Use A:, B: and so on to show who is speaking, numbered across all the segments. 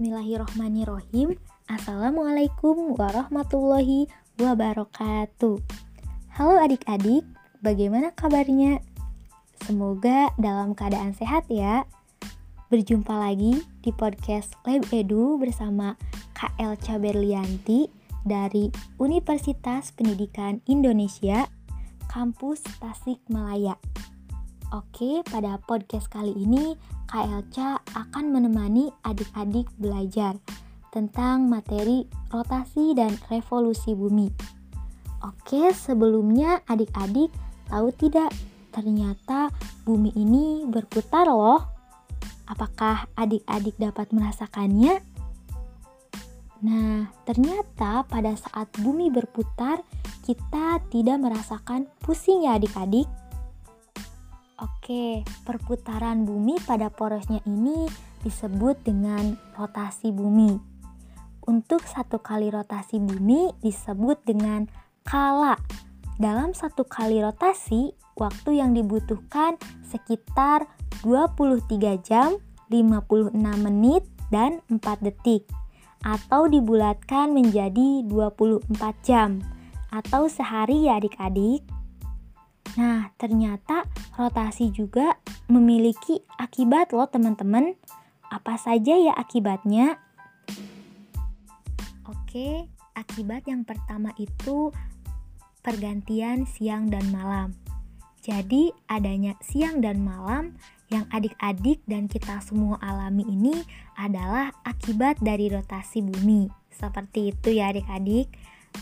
A: Bismillahirrohmanirrohim. Assalamualaikum warahmatullahi wabarakatuh. Halo adik-adik, bagaimana kabarnya? Semoga dalam keadaan sehat ya. Berjumpa lagi di podcast Lab Edu bersama Kak Elca Berlianti dari Universitas Pendidikan Indonesia Kampus Tasikmalaya Oke, pada podcast kali ini Kak Elca akan menemani adik-adik belajar tentang materi rotasi dan revolusi bumi. Oke, sebelumnya adik-adik tahu tidak ternyata bumi ini berputar loh. Apakah adik-adik dapat merasakannya? Nah, ternyata pada saat bumi berputar, kita tidak merasakan pusing ya adik-adik. Oke, perputaran bumi pada porosnya ini disebut dengan rotasi bumi. Untuk satu kali rotasi bumi disebut dengan kala. Dalam satu kali rotasi, waktu yang dibutuhkan sekitar 23 jam, 56 menit, dan 4 detik. Atau dibulatkan menjadi 24 jam. Atau sehari ya adik-adik. Nah, ternyata rotasi juga memiliki akibat loh teman-teman. Apa saja ya akibatnya? Oke, akibat yang pertama itu pergantian siang dan malam. Jadi, adanya siang dan malam yang adik-adik dan kita semua alami ini adalah akibat dari rotasi bumi. Seperti itu ya adik-adik.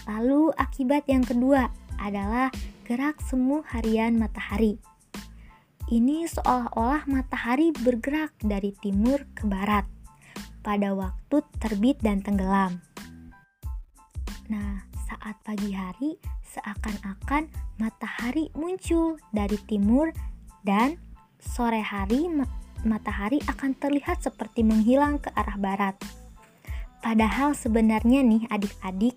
A: Lalu akibat yang kedua adalah gerak semu harian matahari. Ini seolah-olah matahari bergerak dari timur ke barat pada waktu terbit dan tenggelam. Nah, saat pagi hari seakan-akan matahari muncul dari timur dan sore hari matahari akan terlihat seperti menghilang ke arah barat. Padahal sebenarnya nih adik-adik,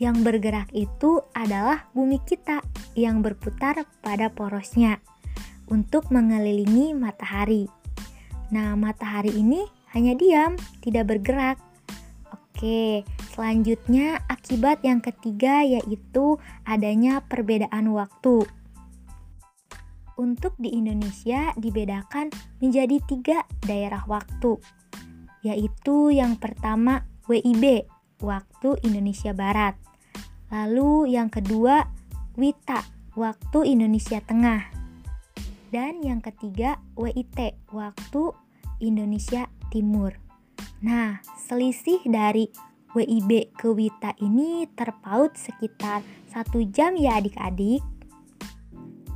A: yang bergerak itu adalah bumi kita yang berputar pada porosnya untuk mengelilingi matahari. Nah, matahari ini hanya diam, tidak bergerak. Oke, selanjutnya akibat yang ketiga yaitu adanya perbedaan waktu. Untuk di Indonesia dibedakan menjadi tiga daerah waktu, yaitu yang pertama WIB, waktu Indonesia Barat. Lalu yang kedua, WITA, waktu Indonesia Tengah. Dan yang ketiga, WIT, waktu Indonesia Timur. Nah, selisih dari WIB ke WITA ini terpaut sekitar satu jam ya adik-adik.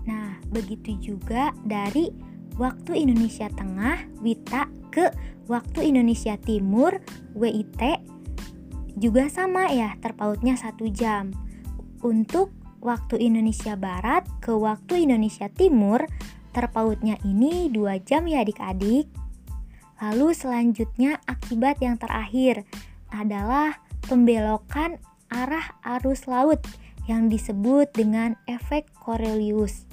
A: Nah, begitu juga dari waktu Indonesia Tengah, WITA ke waktu Indonesia Timur, WIT juga sama ya terpautnya satu jam. Untuk waktu Indonesia Barat ke waktu Indonesia Timur terpautnya ini dua jam ya adik-adik. Lalu selanjutnya akibat yang terakhir adalah pembelokan arah arus laut yang disebut dengan efek Coriolis.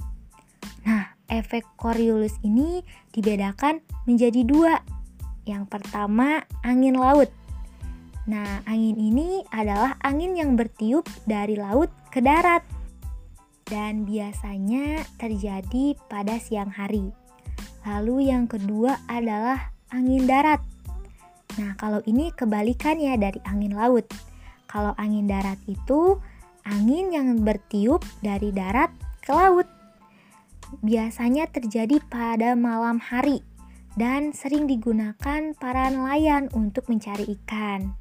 A: Nah, efek Coriolis ini dibedakan menjadi dua. Yang pertama, angin laut. Nah, angin ini adalah angin yang bertiup dari laut ke darat dan biasanya terjadi pada siang hari. Lalu yang kedua adalah angin darat. Nah, kalau ini kebalikannya dari angin laut. Kalau angin darat itu angin yang bertiup dari darat ke laut. Biasanya terjadi pada malam hari dan sering digunakan para nelayan untuk mencari ikan.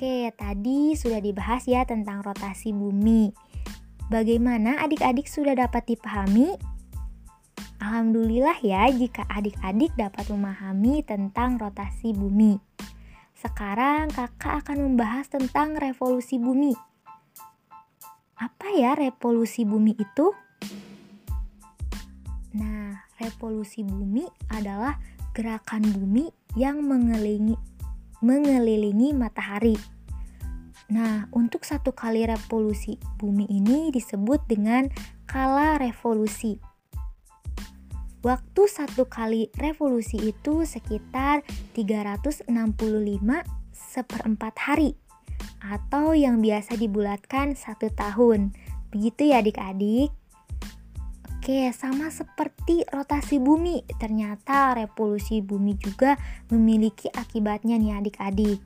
A: Oke, tadi sudah dibahas ya tentang rotasi bumi. Bagaimana adik-adik sudah dapat dipahami? Alhamdulillah ya jika adik-adik dapat memahami tentang rotasi bumi. Sekarang kakak akan membahas tentang revolusi bumi. Apa ya revolusi bumi itu? Nah, revolusi bumi adalah gerakan bumi yang mengelilingi mengelilingi matahari. Nah, untuk satu kali revolusi bumi ini disebut dengan kala revolusi. waktu satu kali revolusi itu sekitar 365 seperempat hari atau yang biasa dibulatkan satu tahun. Begitu ya adik-adik. Oke, sama seperti rotasi bumi, ternyata revolusi bumi juga memiliki akibatnya nih adik-adik.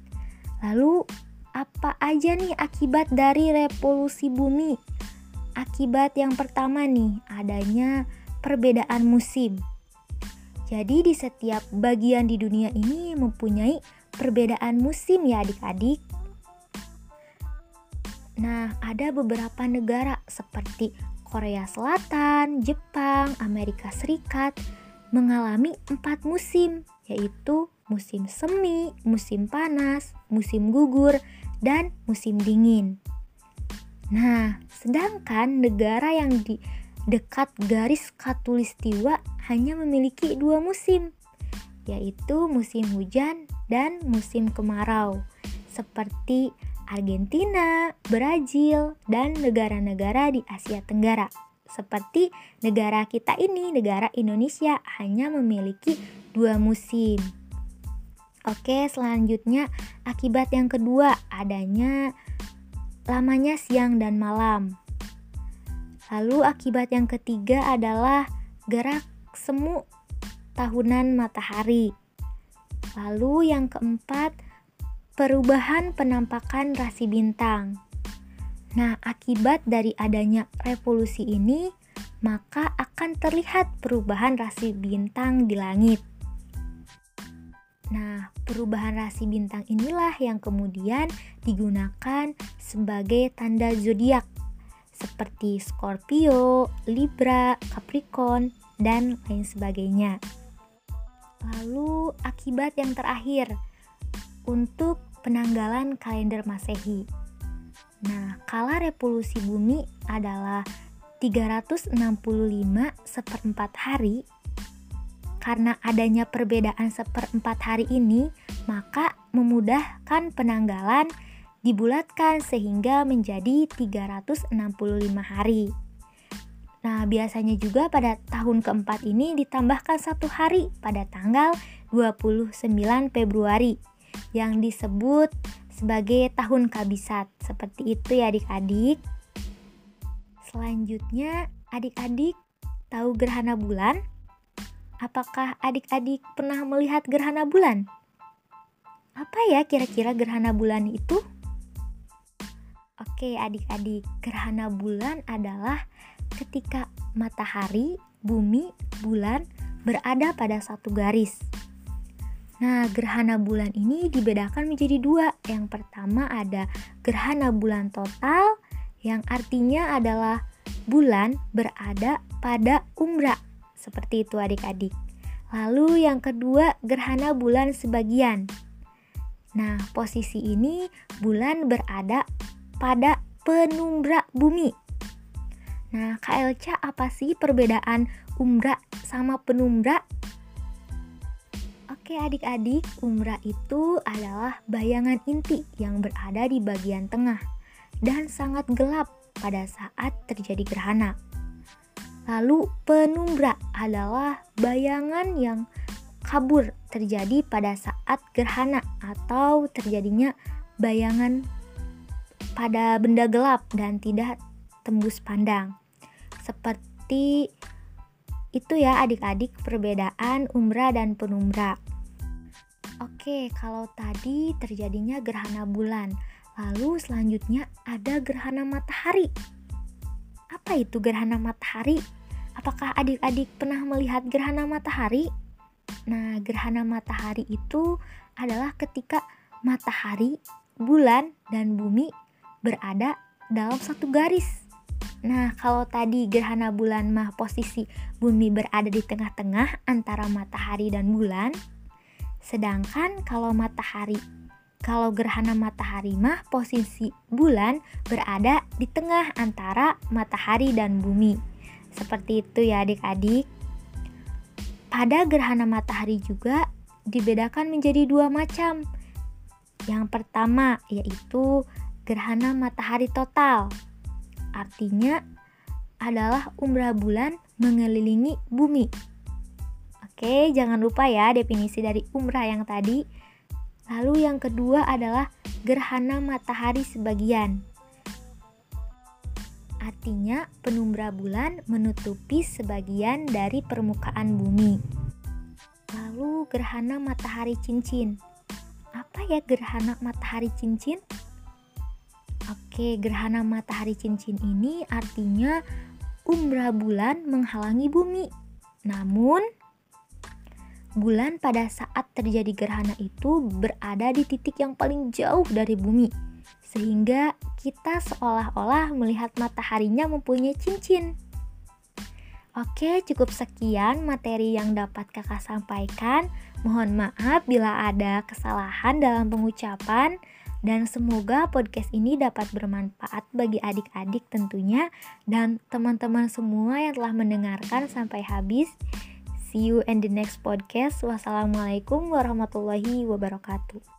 A: Lalu, apa aja nih akibat dari revolusi bumi? Akibat yang pertama nih, adanya perbedaan musim. Jadi di setiap bagian di dunia ini mempunyai perbedaan musim ya adik-adik. Nah, ada beberapa negara seperti Korea Selatan, Jepang, Amerika Serikat mengalami empat musim, yaitu musim semi, musim panas, musim gugur, dan musim dingin. Nah, sedangkan negara yang di dekat garis katulistiwa hanya memiliki dua musim, yaitu musim hujan dan musim kemarau, seperti Argentina, Brazil, dan negara-negara di Asia Tenggara. Seperti negara kita ini, negara Indonesia hanya memiliki dua musim. Oke, selanjutnya akibat yang kedua adanya lamanya siang dan malam. Lalu akibat yang ketiga adalah gerak semu tahunan matahari. Lalu yang keempat perubahan penampakan rasi bintang. Nah, akibat dari adanya revolusi ini, maka akan terlihat perubahan rasi bintang di langit. Nah, perubahan rasi bintang inilah yang kemudian digunakan sebagai tanda zodiak seperti Scorpio, Libra, Capricorn, dan lain sebagainya. Lalu, akibat yang terakhir, untuk penanggalan kalender Masehi. Nah, kala revolusi bumi adalah 365 seperempat hari, karena adanya perbedaan seperempat hari ini, maka memudahkan penanggalan dibulatkan sehingga menjadi 365 hari. Nah, biasanya juga pada tahun keempat ini ditambahkan satu hari pada tanggal 29 Februari yang disebut sebagai tahun kabisat. Seperti itu ya adik-adik. Selanjutnya, adik-adik tahu gerhana bulan? Apakah adik-adik pernah melihat gerhana bulan? Apa ya kira-kira gerhana bulan itu? Oke, adik-adik, gerhana bulan adalah ketika matahari, bumi, bulan berada pada satu garis. Nah, gerhana bulan ini dibedakan menjadi dua. Yang pertama ada gerhana bulan total, yang artinya adalah bulan berada pada umbra. Seperti itu adik-adik. Lalu yang kedua gerhana bulan sebagian. Nah, posisi ini bulan berada pada penumbra bumi. Nah, KLC apa sih perbedaan umbra sama penumbra? Oke adik-adik, umrah itu adalah bayangan inti yang berada di bagian tengah dan sangat gelap pada saat terjadi gerhana. Lalu penumbra adalah bayangan yang kabur terjadi pada saat gerhana atau terjadinya bayangan pada benda gelap dan tidak tembus pandang. Seperti itu ya adik-adik perbedaan umbra dan penumbra. Oke, kalau tadi terjadinya gerhana bulan, lalu selanjutnya ada gerhana matahari. Apa itu gerhana matahari? Apakah adik-adik pernah melihat gerhana matahari? Nah, gerhana matahari itu adalah ketika matahari, bulan, dan bumi berada dalam satu garis. Nah, kalau tadi gerhana bulan mah posisi bumi berada di tengah-tengah antara matahari dan bulan, Sedangkan kalau matahari, kalau gerhana matahari mah posisi bulan berada di tengah antara matahari dan bumi. Seperti itu ya adik-adik. Pada gerhana matahari juga dibedakan menjadi dua macam. Yang pertama yaitu gerhana matahari total. Artinya adalah umrah bulan mengelilingi bumi. Oke, jangan lupa ya definisi dari umrah yang tadi. Lalu yang kedua adalah gerhana matahari sebagian. Artinya penumbra bulan menutupi sebagian dari permukaan bumi. Lalu gerhana matahari cincin. Apa ya gerhana matahari cincin? Oke, gerhana matahari cincin ini artinya umbra bulan menghalangi bumi. Namun, bulan pada saat terjadi gerhana itu berada di titik yang paling jauh dari bumi, sehingga kita seolah-olah melihat mataharinya mempunyai cincin. Oke, cukup sekian materi yang dapat kakak sampaikan. Mohon maaf bila ada kesalahan dalam pengucapan, dan semoga podcast ini dapat bermanfaat bagi adik-adik tentunya, dan teman-teman semua yang telah mendengarkan sampai habis. See you in the next podcast. Wassalamualaikum warahmatullahi wabarakatuh.